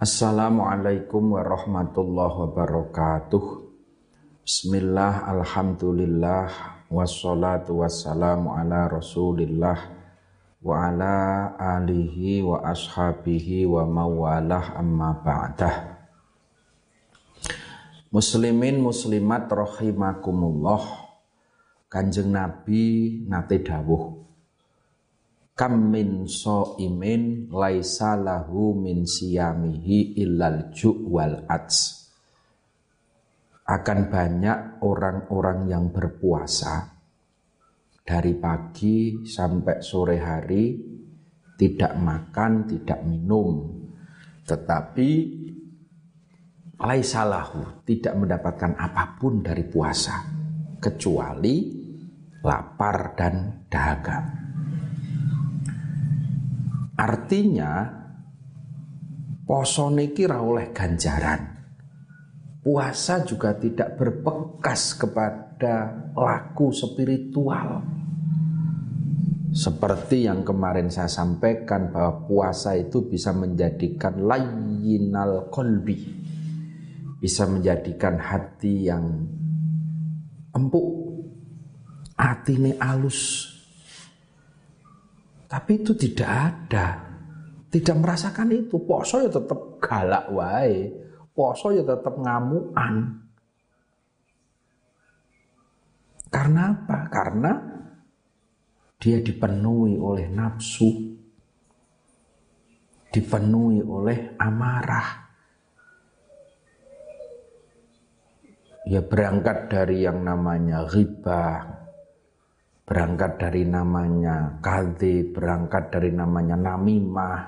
Assalamualaikum warahmatullahi wabarakatuh. Bismillah, Alhamdulillah Wassalatu wassalamu ala rasulillah Wa ala alihi wa ashabihi wa mawalah amma ba'dah. Muslimin muslimat rahimakumullah. Kanjeng Nabi nate dawuh kam min so imin laisa lahu min siyamihi illal ju' ats akan banyak orang-orang yang berpuasa dari pagi sampai sore hari tidak makan, tidak minum tetapi laisalahu tidak mendapatkan apa pun dari puasa kecuali lapar dan dahaga. Artinya poso niki oleh ganjaran. Puasa juga tidak berbekas kepada laku spiritual. Seperti yang kemarin saya sampaikan bahwa puasa itu bisa menjadikan layinal kolbi. Bisa menjadikan hati yang empuk. Hati ini alus tapi itu tidak ada. Tidak merasakan itu. Poso ya tetap galak wae. Poso ya tetap ngamuan. Karena apa? Karena dia dipenuhi oleh nafsu. Dipenuhi oleh amarah. Ya berangkat dari yang namanya ghibah, berangkat dari namanya kaldi, berangkat dari namanya namimah.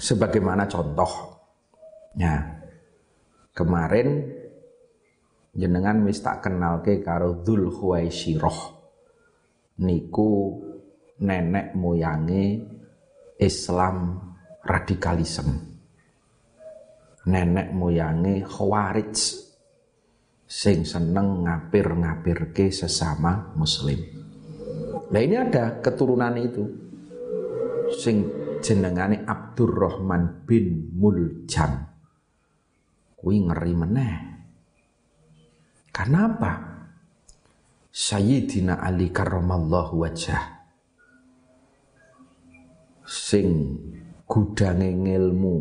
Sebagaimana contohnya, kemarin jenengan wis tak kenal ke karo Dzul Khuwaisyiroh. Niku nenek moyangi Islam radikalisme. Nenek moyangi Khawarij sing seneng ngapir-ngapirke sesama muslim. Nah ini ada keturunan itu. Sing jenengane Abdurrahman bin Muljam. Kuwi ngeri meneh. Karena apa? Sayyidina Ali karramallahu wajah. Sing gudange ilmu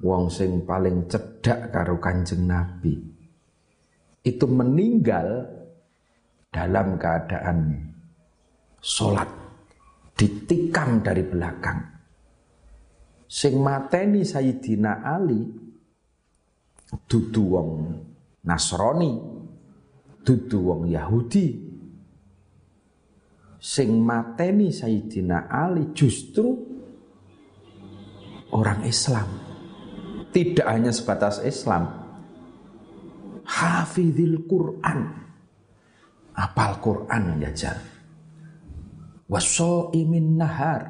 wong sing paling cedak karo Kanjeng Nabi itu meninggal dalam keadaan sholat ditikam dari belakang. Sing mateni Sayyidina Ali dudu wong Nasrani dudu wong Yahudi. Sing mateni Sayyidina Ali justru orang Islam. Tidak hanya sebatas Islam hafizil Quran. Apal Quran jajal. imin nahar.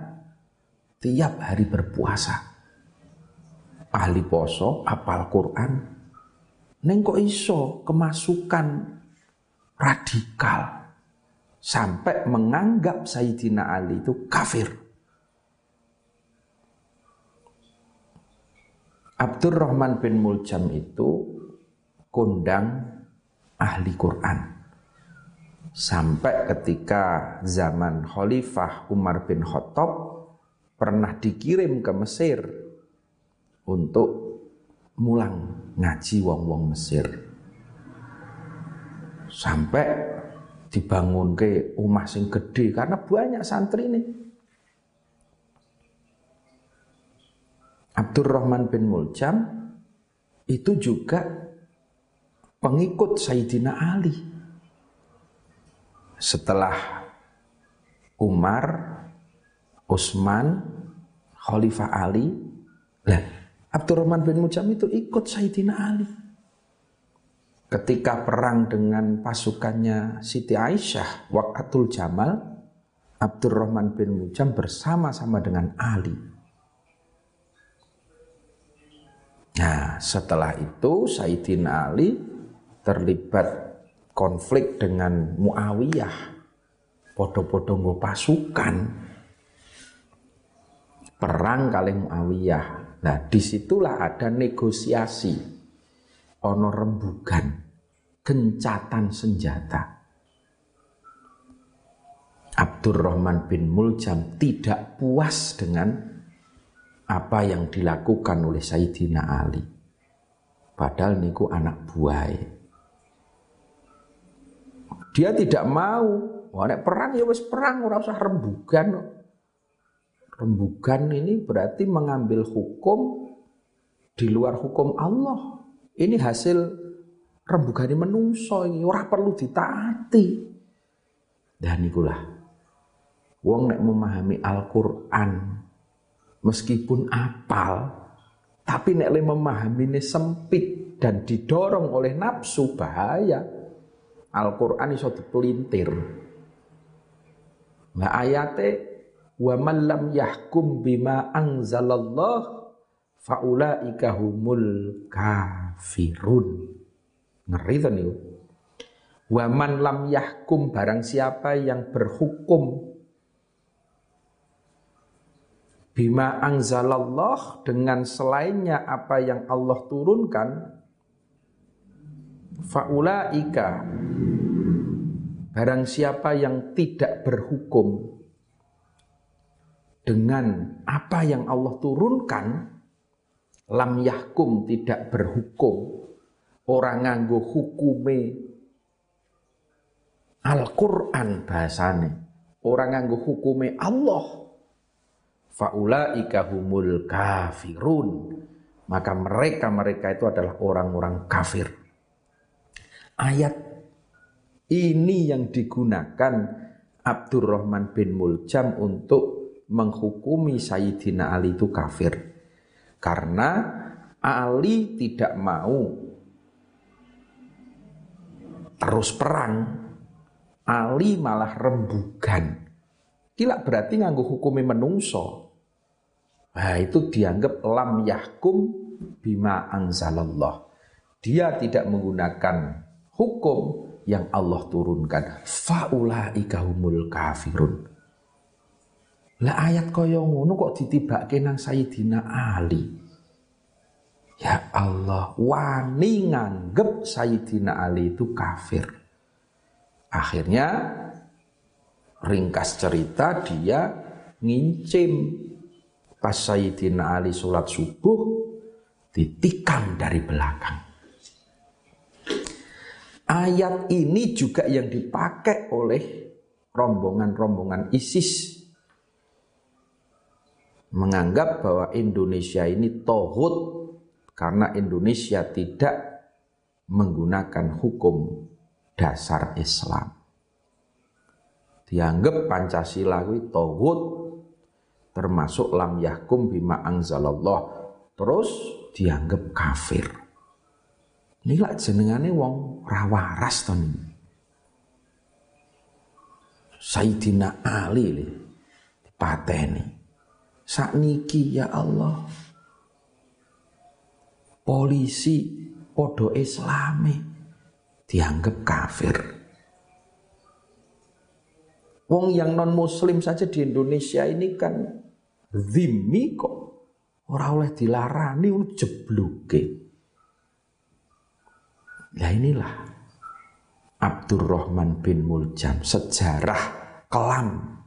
Tiap hari berpuasa. Ahli poso, apal Quran. Neng kok iso kemasukan radikal. Sampai menganggap Sayyidina Ali itu kafir. Abdurrahman bin Muljam itu kondang ahli Quran. Sampai ketika zaman Khalifah Umar bin Khattab pernah dikirim ke Mesir untuk mulang ngaji wong-wong Mesir. Sampai dibangun ke rumah sing gede karena banyak santri ini. Abdurrahman bin Muljam itu juga pengikut Sayyidina Ali. Setelah Umar, Utsman, Khalifah Ali, lah Abdurrahman bin Mujam itu ikut Sayyidina Ali. Ketika perang dengan pasukannya Siti Aisyah, Waqatul Jamal, Abdurrahman bin Mujam bersama-sama dengan Ali. Nah, setelah itu Sayyidina Ali terlibat konflik dengan Muawiyah. Podo-podo pasukan. perang kali Muawiyah. Nah, di situlah ada negosiasi, ono rembugan, gencatan senjata. Abdurrahman bin Muljam tidak puas dengan apa yang dilakukan oleh Sayyidina Ali. Padahal niku anak buah. Dia tidak mau. Wah, perang ya wis perang ora usah rembugan. Rembugan ini berarti mengambil hukum di luar hukum Allah. Ini hasil rembugan menungso ini ora perlu ditaati. Dan ikulah wong nek memahami Al-Qur'an meskipun apal tapi nek le memahami ini sempit dan didorong oleh nafsu bahaya. Al-Qur'an iso dipelintir. Nah ayate wa man lam yahkum bima anzalallah faulaika humul kafirun. Ngeri to niku. Wa man lam yahkum barang siapa yang berhukum bima angzalallah dengan selainnya apa yang Allah turunkan faulaika. Barang siapa yang tidak berhukum dengan apa yang Allah turunkan lam yahkum tidak berhukum orang nganggo hukume Al-Qur'an bahasane orang nganggo hukume Allah faulaika humul kafirun. Maka mereka-mereka itu adalah orang-orang kafir ayat ini yang digunakan Abdurrahman bin Muljam untuk menghukumi Sayyidina Ali itu kafir karena Ali tidak mau terus perang Ali malah rembugan Kila berarti nganggu hukumi menungso. Nah, itu dianggap lam yahkum bima anzalallah. Dia tidak menggunakan hukum yang Allah turunkan. Faulaika humul kafirun. Lah ayat kaya ngono kok ditibake nang Sayyidina Ali. Ya Allah, wani nganggep Sayyidina Ali itu kafir. Akhirnya ringkas cerita dia ngincim pas Sayyidina Ali sholat subuh ditikam dari belakang. Ayat ini juga yang dipakai oleh rombongan-rombongan ISIS. Menganggap bahwa Indonesia ini tohut karena Indonesia tidak menggunakan hukum dasar Islam. Dianggap Pancasila kuwi tauhid termasuk lam yahkum bima anzalallah. Terus dianggap kafir. Ini lah jenengane wong rawaras to Sayyidina Ali li pateni sakniki ya Allah polisi podo islami dianggap kafir Wong yang non muslim saja di Indonesia ini kan zimmi kok. Orang oleh dilarani jebluke. Ya inilah Abdurrahman bin Muljam sejarah kelam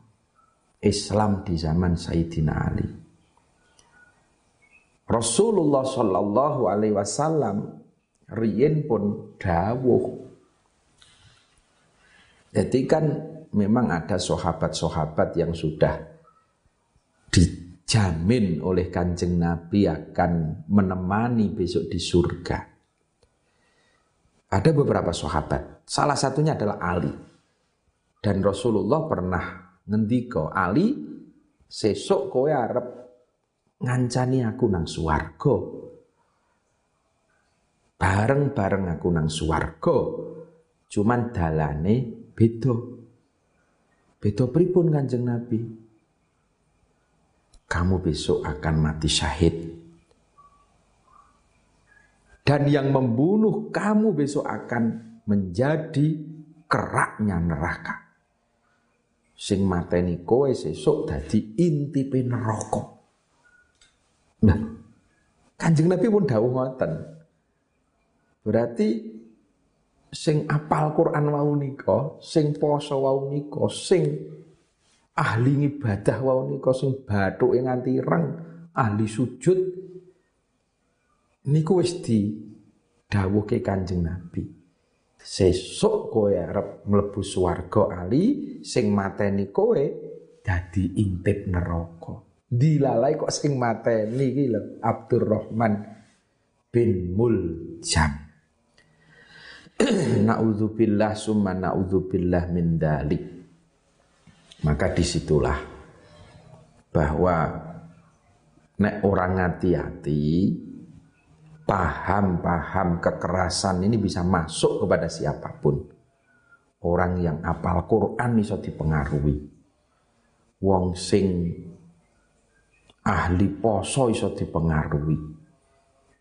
Islam di zaman Sayyidina Ali. Rasulullah Shallallahu Alaihi Wasallam riyen pun dawuh. Jadi kan memang ada sahabat-sahabat yang sudah dijamin oleh kanjeng Nabi akan menemani besok di surga. Ada beberapa sahabat, salah satunya adalah Ali. Dan Rasulullah pernah ngendiko, Ali sesok kowe arep ngancani aku nang suwargo. Bareng-bareng aku nang suwargo. Cuman dalane beda. Beda pripun Kanjeng Nabi? Kamu besok akan mati syahid. Dan yang membunuh kamu besok akan menjadi keraknya neraka. Sing mateni kowe sesuk dadi intipe neraka. Nah, Kanjeng Nabi pun dawuh ngoten. Berarti sing apal Quran wau nika, sing poso wau nika, sing ahli ibadah wau nika sing bathuke nganti reng, ahli sujud niku wis di dawuhke Kanjeng Nabi. Sesuk kowe arep mlebu swarga ali sing mateni kowe dadi intip neraka. Dilalai kok sing mateni iki lho Abdurrahman bin Muljam. Nauzubillah summa naudzubillah min dalik. Maka di situlah bahwa nek orang hati-hati paham-paham kekerasan ini bisa masuk kepada siapa pun. Orang yang apal Quran bisa dipengaruhi. Wong sing ahli poso iso dipengaruhi.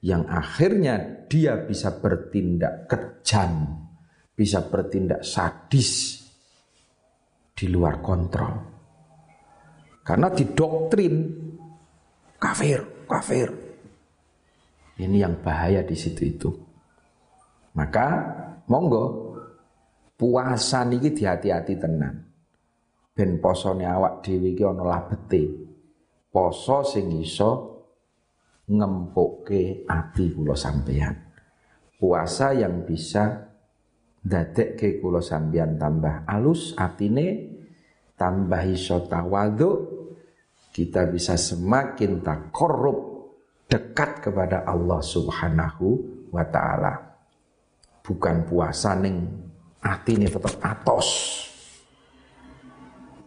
Yang akhirnya dia bisa bertindak kejam, bisa bertindak sadis di luar kontrol. Karena didoktrin kafir, kafir, ini yang bahaya di situ itu. Maka monggo puasa niki dihati-hati tenan. Ben posone awak dhewe iki ana labete. Poso sing iso ngempukke ati kula sampeyan. Puasa yang bisa dadekke kula sampeyan tambah alus atine, tambah iso tawadhu, kita bisa semakin tak korup dekat kepada Allah Subhanahu wa taala. Bukan puasa ning ini tetap atos.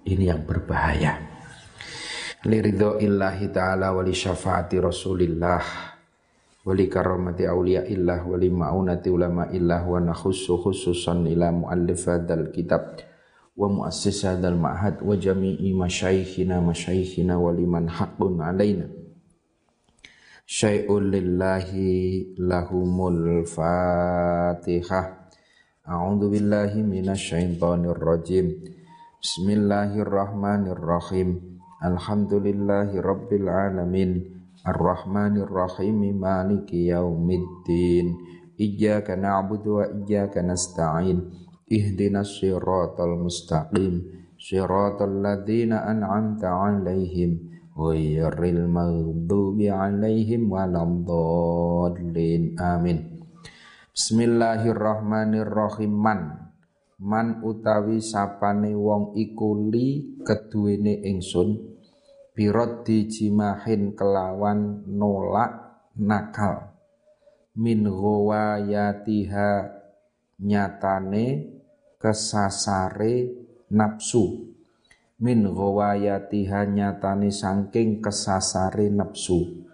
Ini yang berbahaya. Liridho illahi ta'ala wali syafaati rasulillah wali karamati awliya illah wali ma'unati ulama illah wa nakhussu khususan ila muallif hadal kitab wa muassis hadal ma'had wa jami'i masyaikhina masyaikhina wali man haqqun alaina syai'un lillahi lahumul fatihah A'udzu billahi minasyaitonir rajim Bismillahirrahmanirrahim Alhamdulillahi rabbil alamin Arrahmanir rahim maliki yaumiddin Iyyaka na'budu wa iyyaka nasta'in Ihdinas siratal mustaqim Siratal ladzina an'amta 'alaihim ghairil maghdubi alaihim waladhdallin amin. Bismillahirrahmanirrahim. Man. Man utawi sapane wong iku li keduwene ingsun birot dijimahin kelawan nolak nakal. Min ghawayatiha nyatane kesasare nafsu min ghawayatiha nyatane sangking kesasare nafsu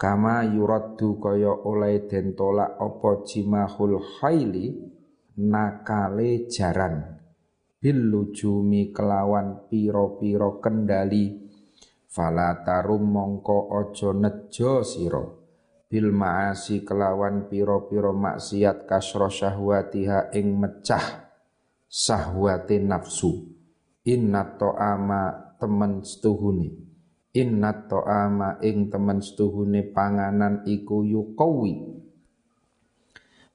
kama yuraddu kaya oleh den tolak apa jimahul haili nakale jaran. Bil lujumi kelawan piro-piro kendali. Fala tarum mongko aja nejo sira. Bil maasi kelawan piro-piro maksiat kasro syahwatiha ing mecah sahwate nafsu inna to'ama temen setuhuni. Inna to'ama ing temen setuhuni panganan iku yukawi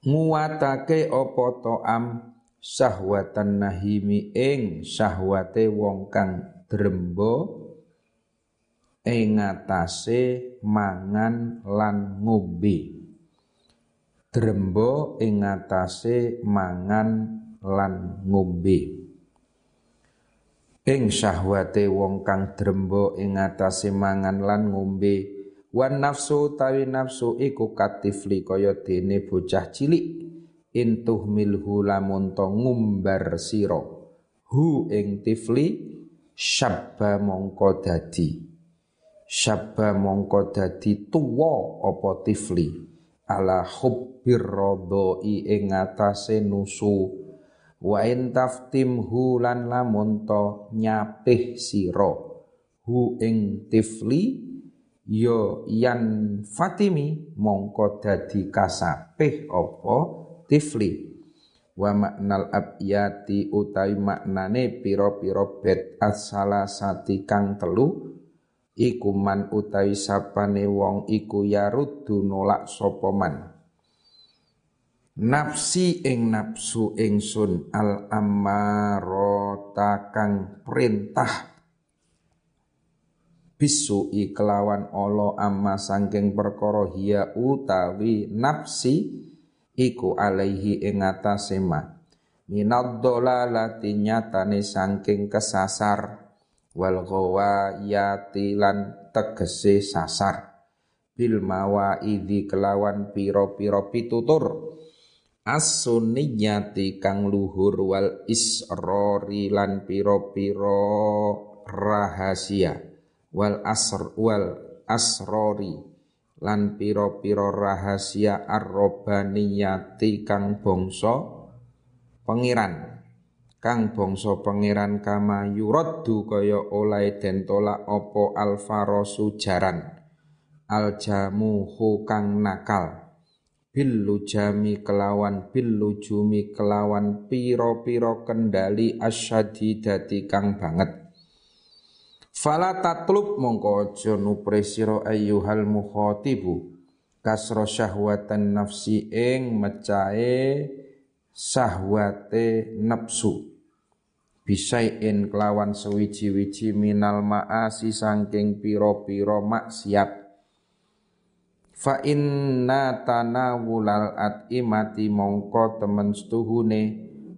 nguwatake opo to'am? Sahwatan nahimi ing sahwate wong kang drembo ing atase mangan lan ngombe. Drembo ing atase mangan lan ngombe ing syahwate wong kang drembo ing atase mangan lan ngombe wan nafsu tawi nafsu iku katifli kaya dene bocah cilik. Intuh milhu lamun ngumbar sira. Hu ing tifli syabba mongko dadi. Syabba mongko dadi tuwa apa tifli? Ala hubbir radai ing atase nusu wa in taftimhu lan lamun to nyapih sira. Hu ing tifli yo ya yan fatimi mongko dadi kasapih apa tifli. Wa maknal abyati utai maknane piro piro bet asala sati kang telu. Iku man utawi sapane wong iku yaruddu nolak sapa man nafsi ing nafsu ingsun al ammarota kang perintah. Bisu kelawan olo amma sangking perkara hiya utawi nafsi iku alaihi ing atase ma. Minad dolalati nyatane sangking kesasar. Wal ghawayati lan tegese sasar. Bil mawaidi kelawan piro-piro pitutur as-sunniyati kang luhur wal isrori lan piro-piro rahasia. Wal asr wal asrori lan piro-piro rahasia arrobaniyati kang bangsa pengiran kang bangsa pangeran kama yuraddu kaya oleh den tolak apa alfarosu jaran aljamuhu kang nakal bil lujami kelawan bil lujumi kelawan piro-piro kendali asyadidati kang banget. Fala tatlub mongko aja nupre sira ayyuhal mukhatibu. Kasra syahwatan nafsi ing mecahe sahwate nafsu. Bisain kelawan sewiji-wiji minal ma'asi sangking piro-piro maksiat fa inna tanawulal imati mongko temen setuhune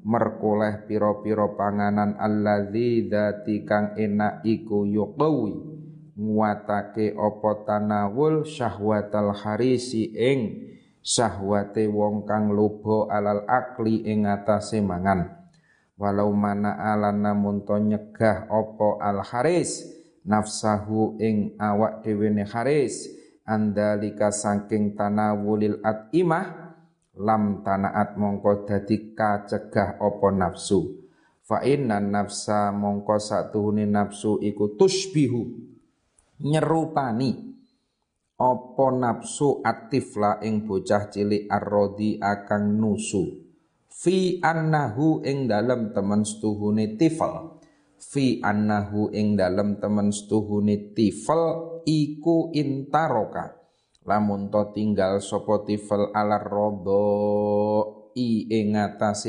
merkoleh piro-piro panganan alladzi dzati kang enak iku yuqawi nguatake opo tanawul syahwatal harisi ing syahwate wong kang lobo alal akli ing atase mangan. Walau mana ala namun to nyegah opo al haris nafsahu ing awak dhewe haris andalika saking tanawulil at imah lam tanaat mongko dadi kacegah opo nafsu. Fa inna nafsa mongko satuhune nafsu iku tusbihu nyerupani. Opo nafsu atifla ing bocah cilik arrodi akang nusu? Fi annahu ing dalem temen setuhune tifal fi annahu ing dalem temen setuhune tifal iku intaroka. Lamun to tinggal sapa tifal alar rodo i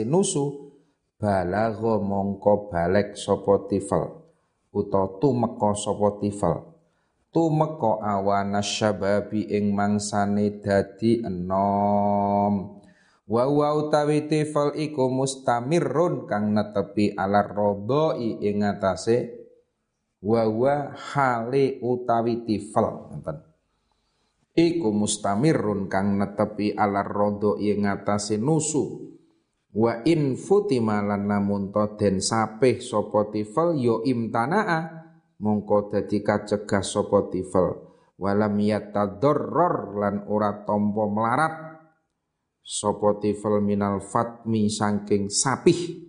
nusu balagha mongko balek sapa tifal uta tumeka sapa tifal tumeka awana syababi ing mangsane dadi enom. Wa wa utawi tifal iku mustamirun kang netepi alar ing atase wa wa hale utawi tifal ngoten. Iku mustamirun kang netepi alar rodo ing atase nusu. Wa in futima lan namun to den sapih sapa tifal yo ya imtanaa mongko dadi kacegah sapa tifal. Walam yatadorror lan ora tompo melarat sapa tifal minal fatmi saking sapih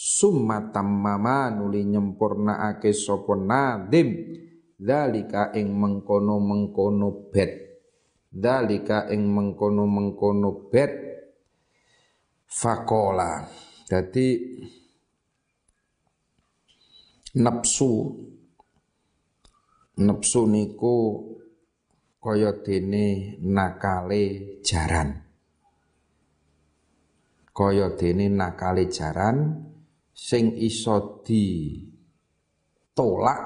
summa tammama nuli nyempurnaake sapa nadim. Dalika ing mengkono-mengkono bet dalika ing mengkono-mengkono bet fakola. Jadi nafsu nafsu niku kaya dene nakale jaran. Kaya dene nakale jaran sing iso di tolak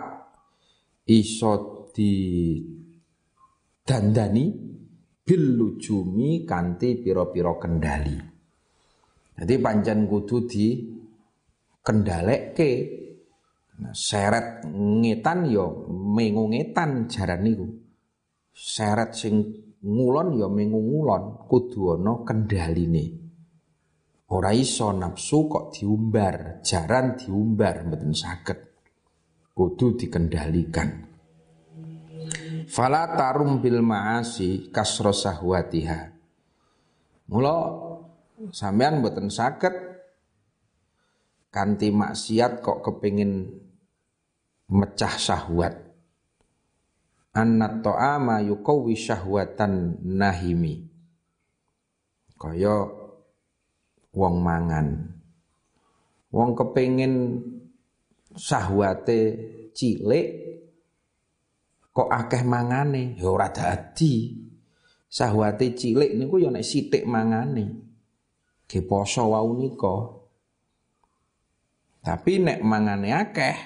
iso di dandani bil lujumi kanthi pira-pira kendali. Jadi pancen kudu di kendalekke. Nah, seret ngetan yo ya mengu ngetan jaran niku. Seret sing ngulon ya mengu ngulon, kudu ana. Ora iso nafsu kok diumbar, jaran diumbar mboten saged. Kudu dikendalikan. Fala tarum bil ma'asi kasro sahwatiha. Mula sampean mboten saged kanthi maksiat kok kepingin mecah syahwat. Anna ta'ama yuqawwi syahwatan nahimi. Kaya wong mangan. Wong kepengin sahwate cilik kok akeh mangane? Ya ora dadi. Sahwate cilik niku ya nek sithik mangane. Ge poso wau nika. Tapi nek mangane akeh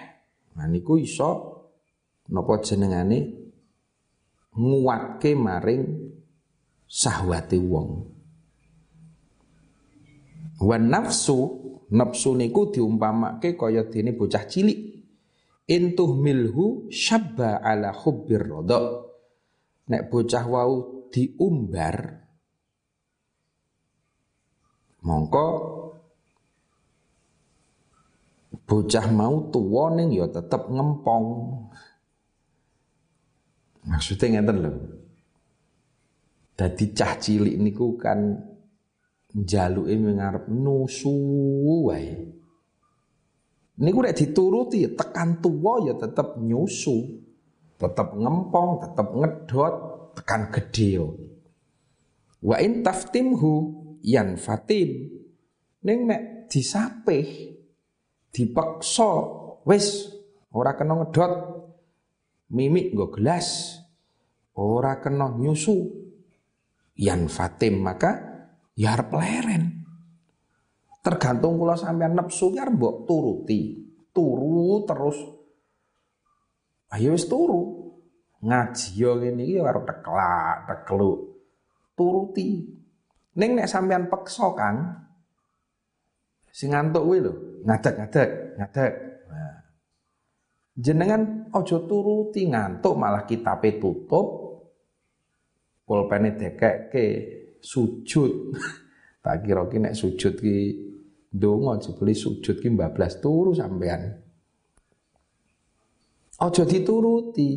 nah niku iso napa jenengane nguatke maring sahwate wong wan nafsu nafsu niku diumpamake kaya dene bocah cilik. Intuh milhu syabba ala hubbir rodo nek bocah wau diumbar mongko bocah mau tuwa ning ya tetep ngempong. Maksudnya ngeten lho. Dadi cah cilik niku kan jaluke ngarep nusu wae Niku nek dituruti tekan tua ya tetap nyusu, tetap ngempong, tetap ngedot, tekan gede. Wa in taftimhu yan fatim. Ning nek disapih, dipeksa, wis ora kena ngedot, mimik nggo gelas, ora kena nyusu, yan fatim maka ya arep leren. Tergantung kula sampean nepsu ki mbok turuti. Turu terus. Ayo wis turu. Ngaji yo ngene iki karo teklak, tekluk. Turuti. Ning nek sampean peksa Kang, sing ngantuk kuwi lho, ngadeg-ngadeg, ngadeg. Nah. Jenengan ojo turuti ngantuk malah kitabe tutup. Pulpene dekekke sujud. tak kira ki nek sujud ki Donga jebule sujud ki bablas turu sampean. Aja dituruti.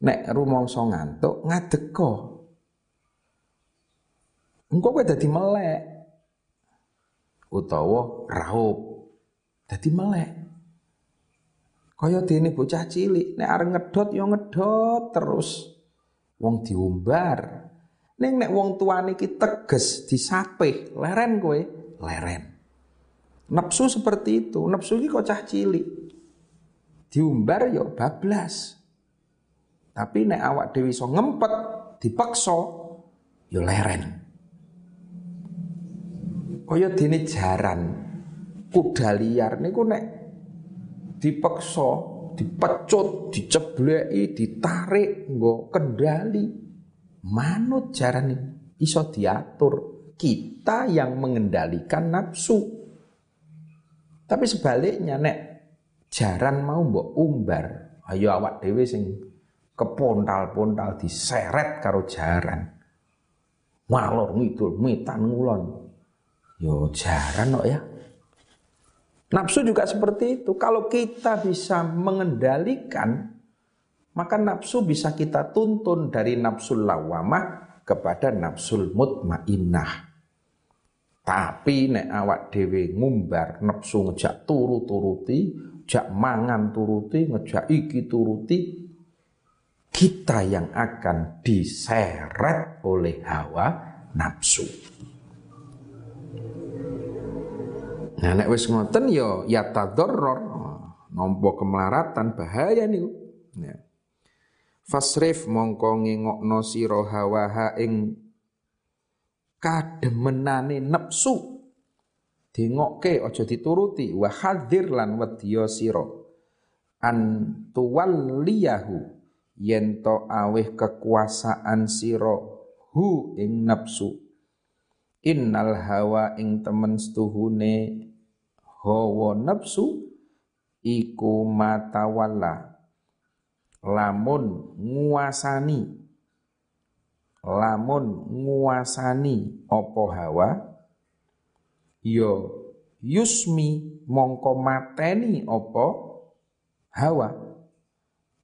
Nek rumangsa ngantuk ngadeka. Engko kowe dadi melek. Utawa raup. Dadi melek. Kaya dene bocah cilik, nek arep ngedot ya ngedot terus. Wong diumbar. Ning nek wong tuane iki teges disapih, leren kowe leren. Nafsu seperti itu, nafsu ini kocah cilik. Diumbar yo ya bablas. Tapi nek awak dewi so ngempet, dipaksa yo ya leren. Kaya dene jaran kuda liar niku nek dipaksa, dipecut, dicebleki, ditarik nggo kendali. Manut jaran iso diatur kita yang mengendalikan nafsu. Tapi sebaliknya nek jaran mau mbok umbar, ayo awak dhewe sing kepontal-pontal diseret karo jaran. Walor ngidul mitan ngulon. Yo jaran kok ya. Nafsu juga seperti itu. Kalau kita bisa mengendalikan, maka nafsu bisa kita tuntun dari nafsu lawamah kepada nafsul mutmainnah. Tapi nek awak dhewe ngumbar nepsu ngejak turu turuti, jak mangan turuti, ngejak iki turuti, kita yang akan diseret oleh hawa nafsu. Nah nek wis ngoten ya ya tadorror, nampa kemelaratan bahaya niku. Ya. Fasrif mongko ngengokno sira hawaha ing kademenane nepsu. Dingokke aja dituruti. Wa hadir lan wedya sira. An tuwalliyahu yen to aweh kekuasaan sira hu ing nepsu. Innal hawa ing temen stuhune hawa nepsu iku matawalla lamun nguasani. Lamun nguasani apa hawa? Yo ya yusmi mongko mateni apa hawa?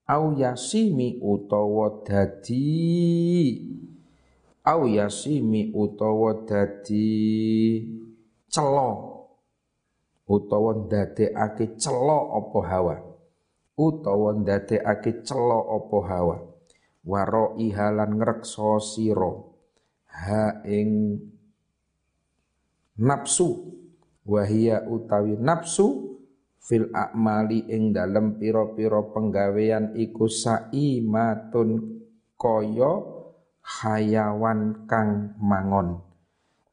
Au yasimi utawa dadi. Au yasimi utawa dadi celo. Utawa ndadekake celo apa hawa utawa ndadekake celo apa hawa. Waro ihalan ngrekso siro ha ing nafsu. Wahia utawi nafsu fil akmali ing dalem pira-pira penggawean iku saimatun kaya hayawan kang mangon.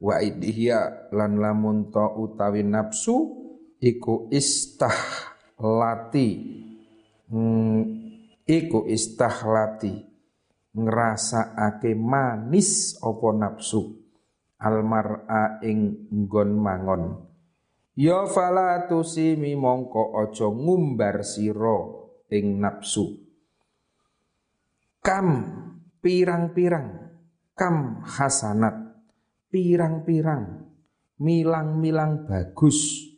Wa idhiya lan lamun ta utawi nafsu iku istah lati mm, iku istahlati ngrasakake manis apa nafsu almar'a ing nggon mangon. Ya fala tusimi mongko aja ngumbar sira ing nafsu kam pirang-pirang kam hasanat pirang-pirang milang-milang bagus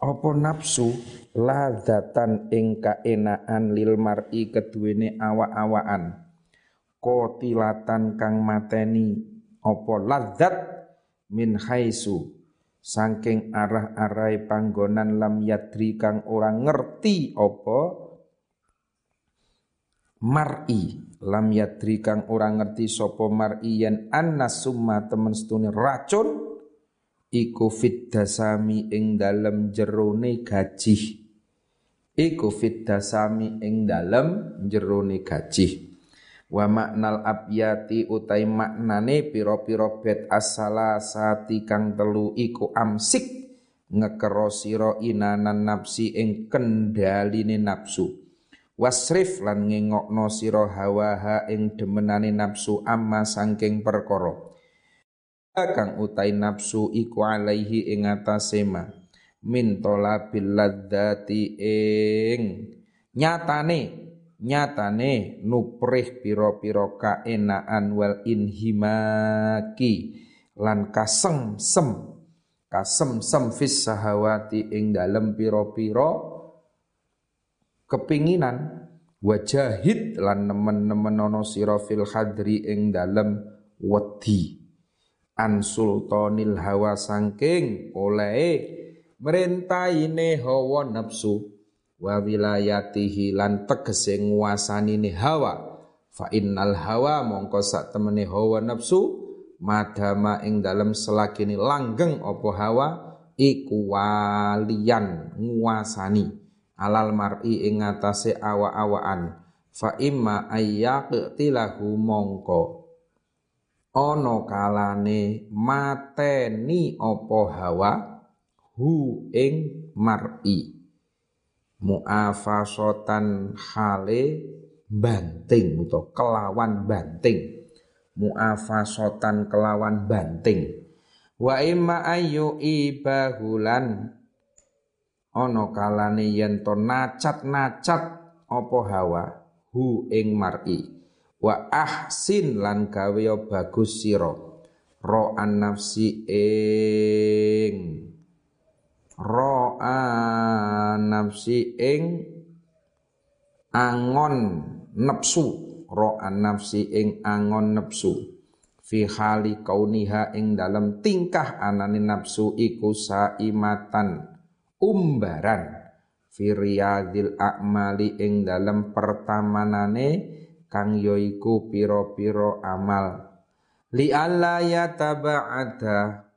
apa nafsu ladatan ing kaenaan lil mar'i keduwene awa-awaan kotilatan kang mateni. Apa ladzat min haisu. Saking arah-arai panggonan lam yadri kang ora ngerti apa? Mar'i. Lam yadri kang ora ngerti sapa mar'i yen annas summa temen setune racun iku fit dasami ing dalem jerone gajih. Iku fit dasami ing dalem jerone gajih. Wa maknal abyati utai maknane pira-pira bet asala sati kang telu iku amsik ngekero sira inanan nafsi ing kendaline nafsu wasrif lan ngengokno sira hawaha ing demenane nafsu amma sangking perkara kang utai nafsu iku alaihi ing atase ma. Min talabil ladzati ing. Nyatane nyatane nuprih pira-pira kaenaan wal inhimaki lan kasem sem kasem sem fis sahawati ing dalem pira-pira kepinginan. Wajahid lan nemen-nemen ana sira fil hadri ing dalem wedi an sultanil hawa sangking oleh merentaine hawa nafsu wa wilayatihi lan tegese nguasanine hawa. Fa innal hawa mongko sak temene hawa nafsu madama ing dalem selakini langgeng apa hawa iku walian nguasani alal mar'i ing atase awa-awaan fa imma ayyaqtilahu mongko ana kalane mateni apa hawa? Hu ing mar'i. Muafasotan hale banting utawa kelawan banting. Muafasotan kelawan banting. Wa imma ayu ibahulan ana kalane yen to nacat-nacat apa hawa? Hu ing mar'i wa ahsin lan gawe bagus sira. Ro an nafsi ing. Ro an nafsi ing. Angon nafsu ro an nafsi ing angon nafsu fi hali kauniha ing dalam tingkah anane nafsu iku saimatan. Umbaran. Fi a'mali ing dalam pertamanane kang yoiku piro-piro amal. Li alla yataba'ada.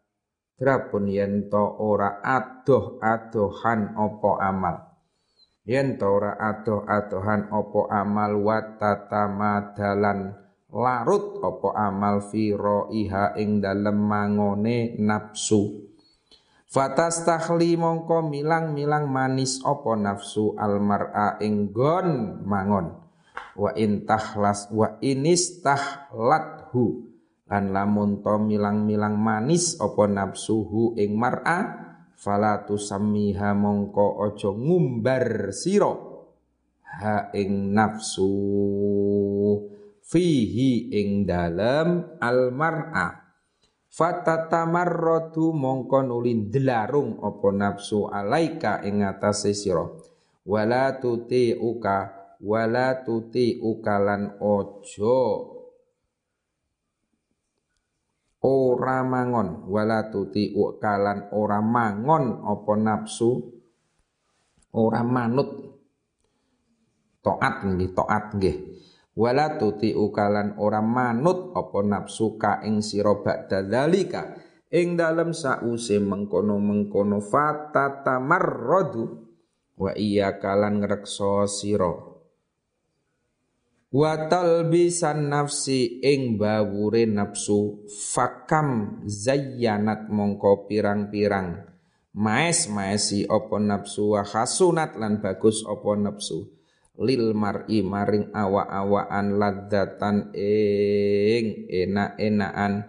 Drapun yen to ora adoh-adohan opo amal. Yen to ora adoh-adohan opo amal watatamadalan larut opo amal fi iha ing dalem mangone nafsu. Fatastahli mongko milang-milang manis opo nafsu almar'a ing gon mangon wa intahlas wa inistahlathu. Lan lamun to milang-milang manis apa nafsuhu ing mar'a fala tusammiha mongko aja ngumbar sira. Ha ing nafsu fihi ing dalem al mar'a fatatamarratu mongko nuli delarung apa nafsu alaika ing atase sira. Wala tuti'uka wala tuti ukalan ojo. Ora mangon. Wala tuti ukalan ora mangon. Apa nafsu ora manut. Taat nggih taat nggih. Wala tuti ukalan ora manut. Apa nafsu ka ing sira ba'da ing dalem sause mengkono-mengkono fatatamarradu wa iya kalan ngrekso sira wa talbisan nafsi ing bawure nafsu fakam zayyanat mongko pirang-pirang. Maes maesi opo nafsu wa hasunat lan bagus opo nafsu. Lil mar'i maring awa-awaan ladzatan ing enak-enakan.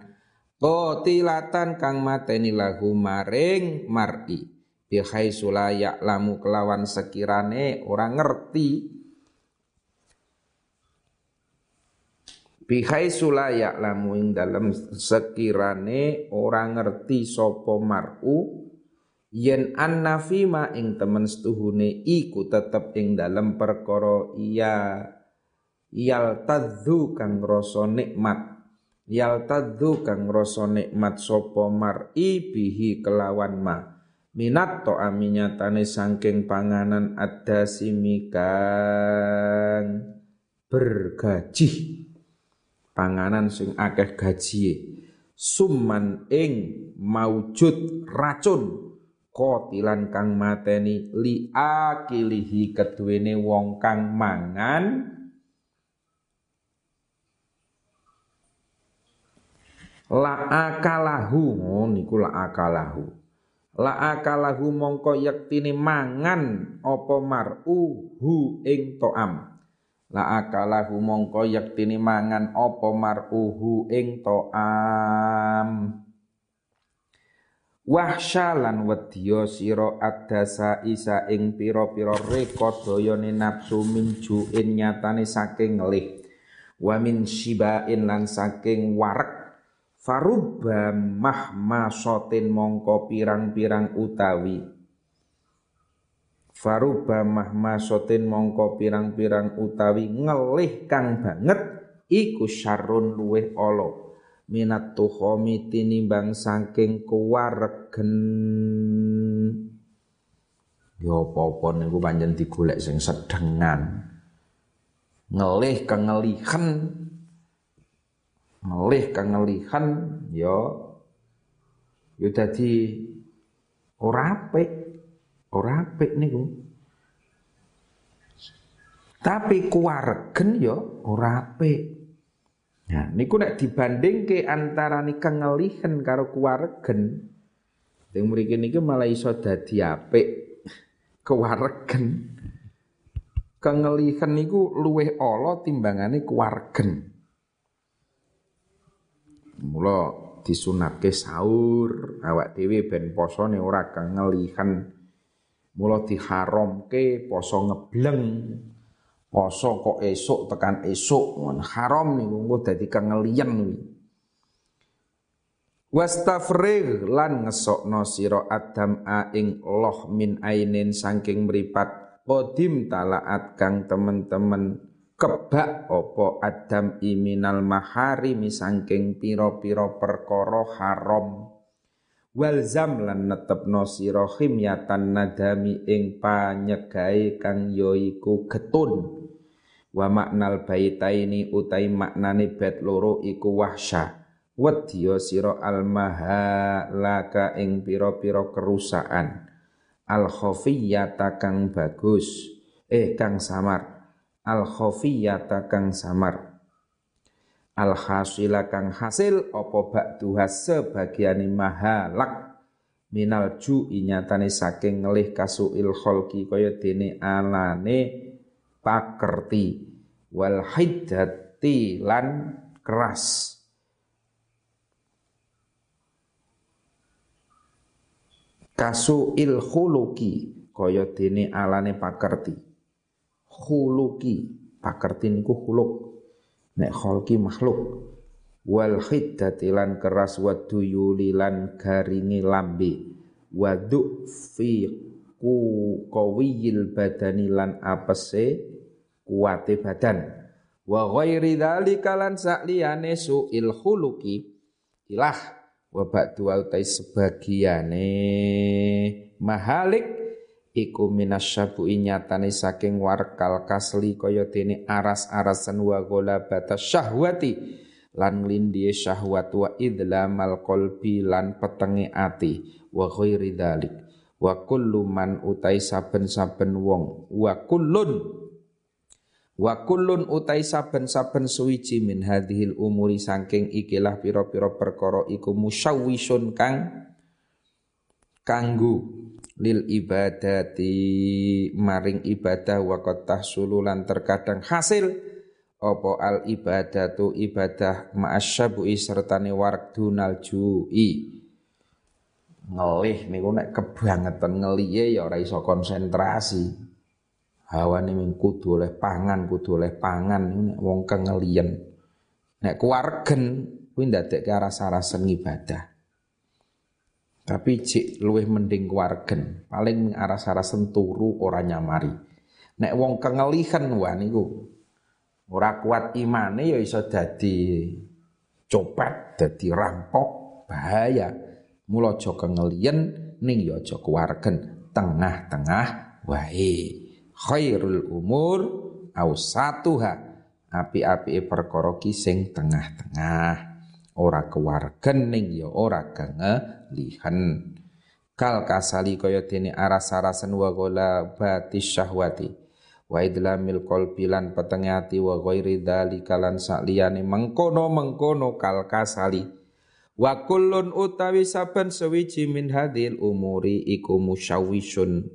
Kotilatan kang mateni lahu maring mar'i. Bihai sulayak lamu kelawan sekirane orang ngerti bihai sulayak lamu ing dalam sekirane orang ngerti sopo mar'u yen annafima ing temen setuhune iku tetep ing dalam perkara iya yal tadzu kang rasa nikmat yaltadzu kang rasa nikmat sapa mar'i bihi kelawan ma minat to aminyatane sangking panganan ada simikang bergaji panganan sing akeh gaji summan ing maujud racun kotilan kang mateni li akilihi keduwene wong kang mangan. La akalahu niku la akalahu. La akalahu mongko yektine mangan apa mar'u hu ing to'am la akalahu mongko yektine mangan apa mar'u hu ing to'am? Wahsyalan wedya sira adasa isa ing pira-pira reka dayane nafsu minjuin nyatane saking ngelih wa min shibain lan saking warek Faruba mahmasotin mongko pirang-pirang utawi Faruba mahmasotin mongko pirang-pirang utawi ngelih kang banget iku syarun luweh olo minat tuhomi tinimbang saking kuwaregen. Ya apa-apa niku panjen digolek sing sedengan. Ngelih kengelihan. Ngelih kang ngelihan ya. Ya dadi ora apik ora apik niku tapi kuwaregen ya ora apik Nah, niku nek dibandingke antarane kengelihan karo kuwaregen, sing mriki niki malah iso dadi apik kuwaregen. Kengelihan niku luwih ala timbangane kuwaregen. Mula disunatke sahur, awak dhewe ben posone ora kengelihan. Mula diharamke poso ngebleng. Poso kok esuk tekan esuk, haram niku engko dadi kengelian kuwi. Wastafrigh lan ngesokno sira adam a ing loh min ainin saking mripat qadim talaat kang temen-temen kebak opo adam iminal mahari misangking piro-piro perkara haram walzam lan netepno sira khimyatan nadami ing panyegae kang yoiku getun. Wa maknal baitaini utai maknane bet loro iku wahsya. Wedya sira almahalaka ing pira-pira kerusakan. Al khafiyata kang bagus. Eh kang samar. Al khafiyata kang samar al hasila kang hasil apa ba'duha sebagiane mahalak minal ju inyatane saking ngelih kasuil kholki kaya dene alane pakerti. Wal hiddati lan keras. Kasuil khuluki kaya dene alane pakerti. Khuluki pakerti niku khuluk nek kholki makhluk. Wal khiddati lan keras waduyuli lan garingi lambe. Wadu fi ku qawiyil badani lan apese kuate badan. Wa ghairi dzalika lan sakliyane suil khuluki ilah wa ba'du sebagiane mahalik iku minasyabu nyatane saking warkal kasli kaya aras-arasan wa batas syahwati lan nglindhi syahwat wa idlamal qalbi lan petenge ati wa ghairi dzalik wa kullu man utai saben-saben wong wa kullun wa kullun utai saben-saben suwiji min hadhil umuri saking ikilah pira-pira perkara iku musyawwisun kang kanggu lil ibadati maring ibadah wa qad tahsululan terkadang hasil opo al ibadatu ibadah ma'asyabu'i sertane wardunal ju'i. Ngelih niku nek kebangetan ngeliye ya ora iso konsentrasi. Hawane ming kudu oleh pangan kudu oleh pangan nek wong kengelian nek kuwargen kuwi ndadekke rasa-rasa ibadah tapi cik luwih mending kuwargen paling aras-arasen turu ora nyamari nek wong kengelihan wah niku Ora kuat imane ya iso dadi copet, dadi rampok, bahaya. Mula aja kengelian ning ya aja tengah-tengah wae. Khairul umur ausatuha. Api-api perkara sing tengah-tengah. Ora kewargen ning ya ora kengelihan. Kal kasali kaya dene aras-arasen wa gola batis syahwati. Wa idlamil qalbi lan petenge ati wa ghairi dzalika lan sakliyane mengkono-mengkono kal kasali. Wa kullun utawi saben sewiji min hadhil umuri iku musyawisun.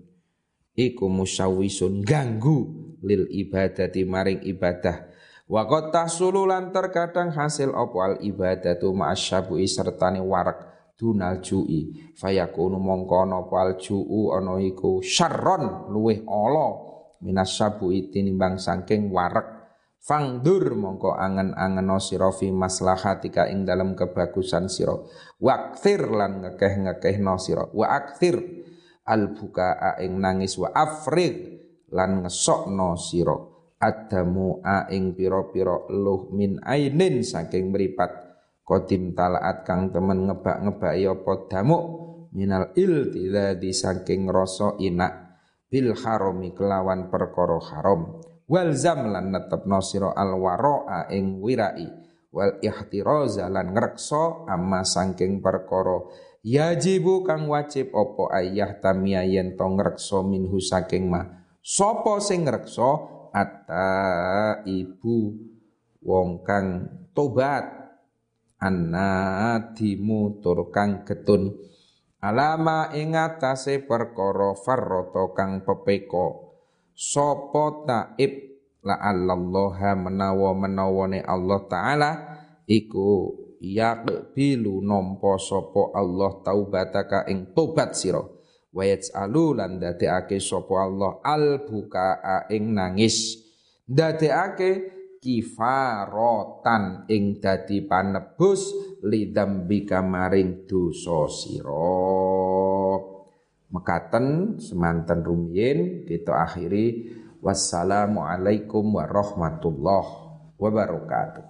Iku musyawisun ganggu lil ibadati maring ibadah wa qad tahsululan terkadang hasil apa al ibadatu ma'asyabu'i sertane warak dunal ju'i fayakunu mongko apa al ju'u ana iku syarron luweh ala minas sabu tinimbang sangking warak Fangdur mongko angen-angen sira fi maslahatika ing dalam kebagusan sira. Wakthir lan ngekeh no sira. Wa akthir al bukaa ing nangis wa afrig lan ngesokno sira. Adamu a ing pira-pira luh min ainin saking mripat kodim talaat kang temen ngebak-ngebaki apa damuk minal il tidak saking rasa inak bil harami kelawan perkara haram. Wal zam lan netepno sira al waraa ing wirai wal ihtiraza lan ngrekso amma saking perkara yajibu kang wajib apa ayah tamia yen to ngrekso minhu saking ma sapa sing ngrekso atta ibu wong kang tobat. Dimu tur kang getun. Alama ing atase perkara farrata kang pepeko. Sapa taib la allaha menawa menawane Allah taala iku yaqbilu nampa sapa Allah taubataka ing tobat sira wa yaj'alu lan dadekake sapa Allah al bukaa ing nangis. Dadekake kifarotan ing dadi panebus lidzambika maring dosa sira. Mekaten semanten rumiyin kita akhiri. Wassalamu alaikum warahmatullahi wabarakatuh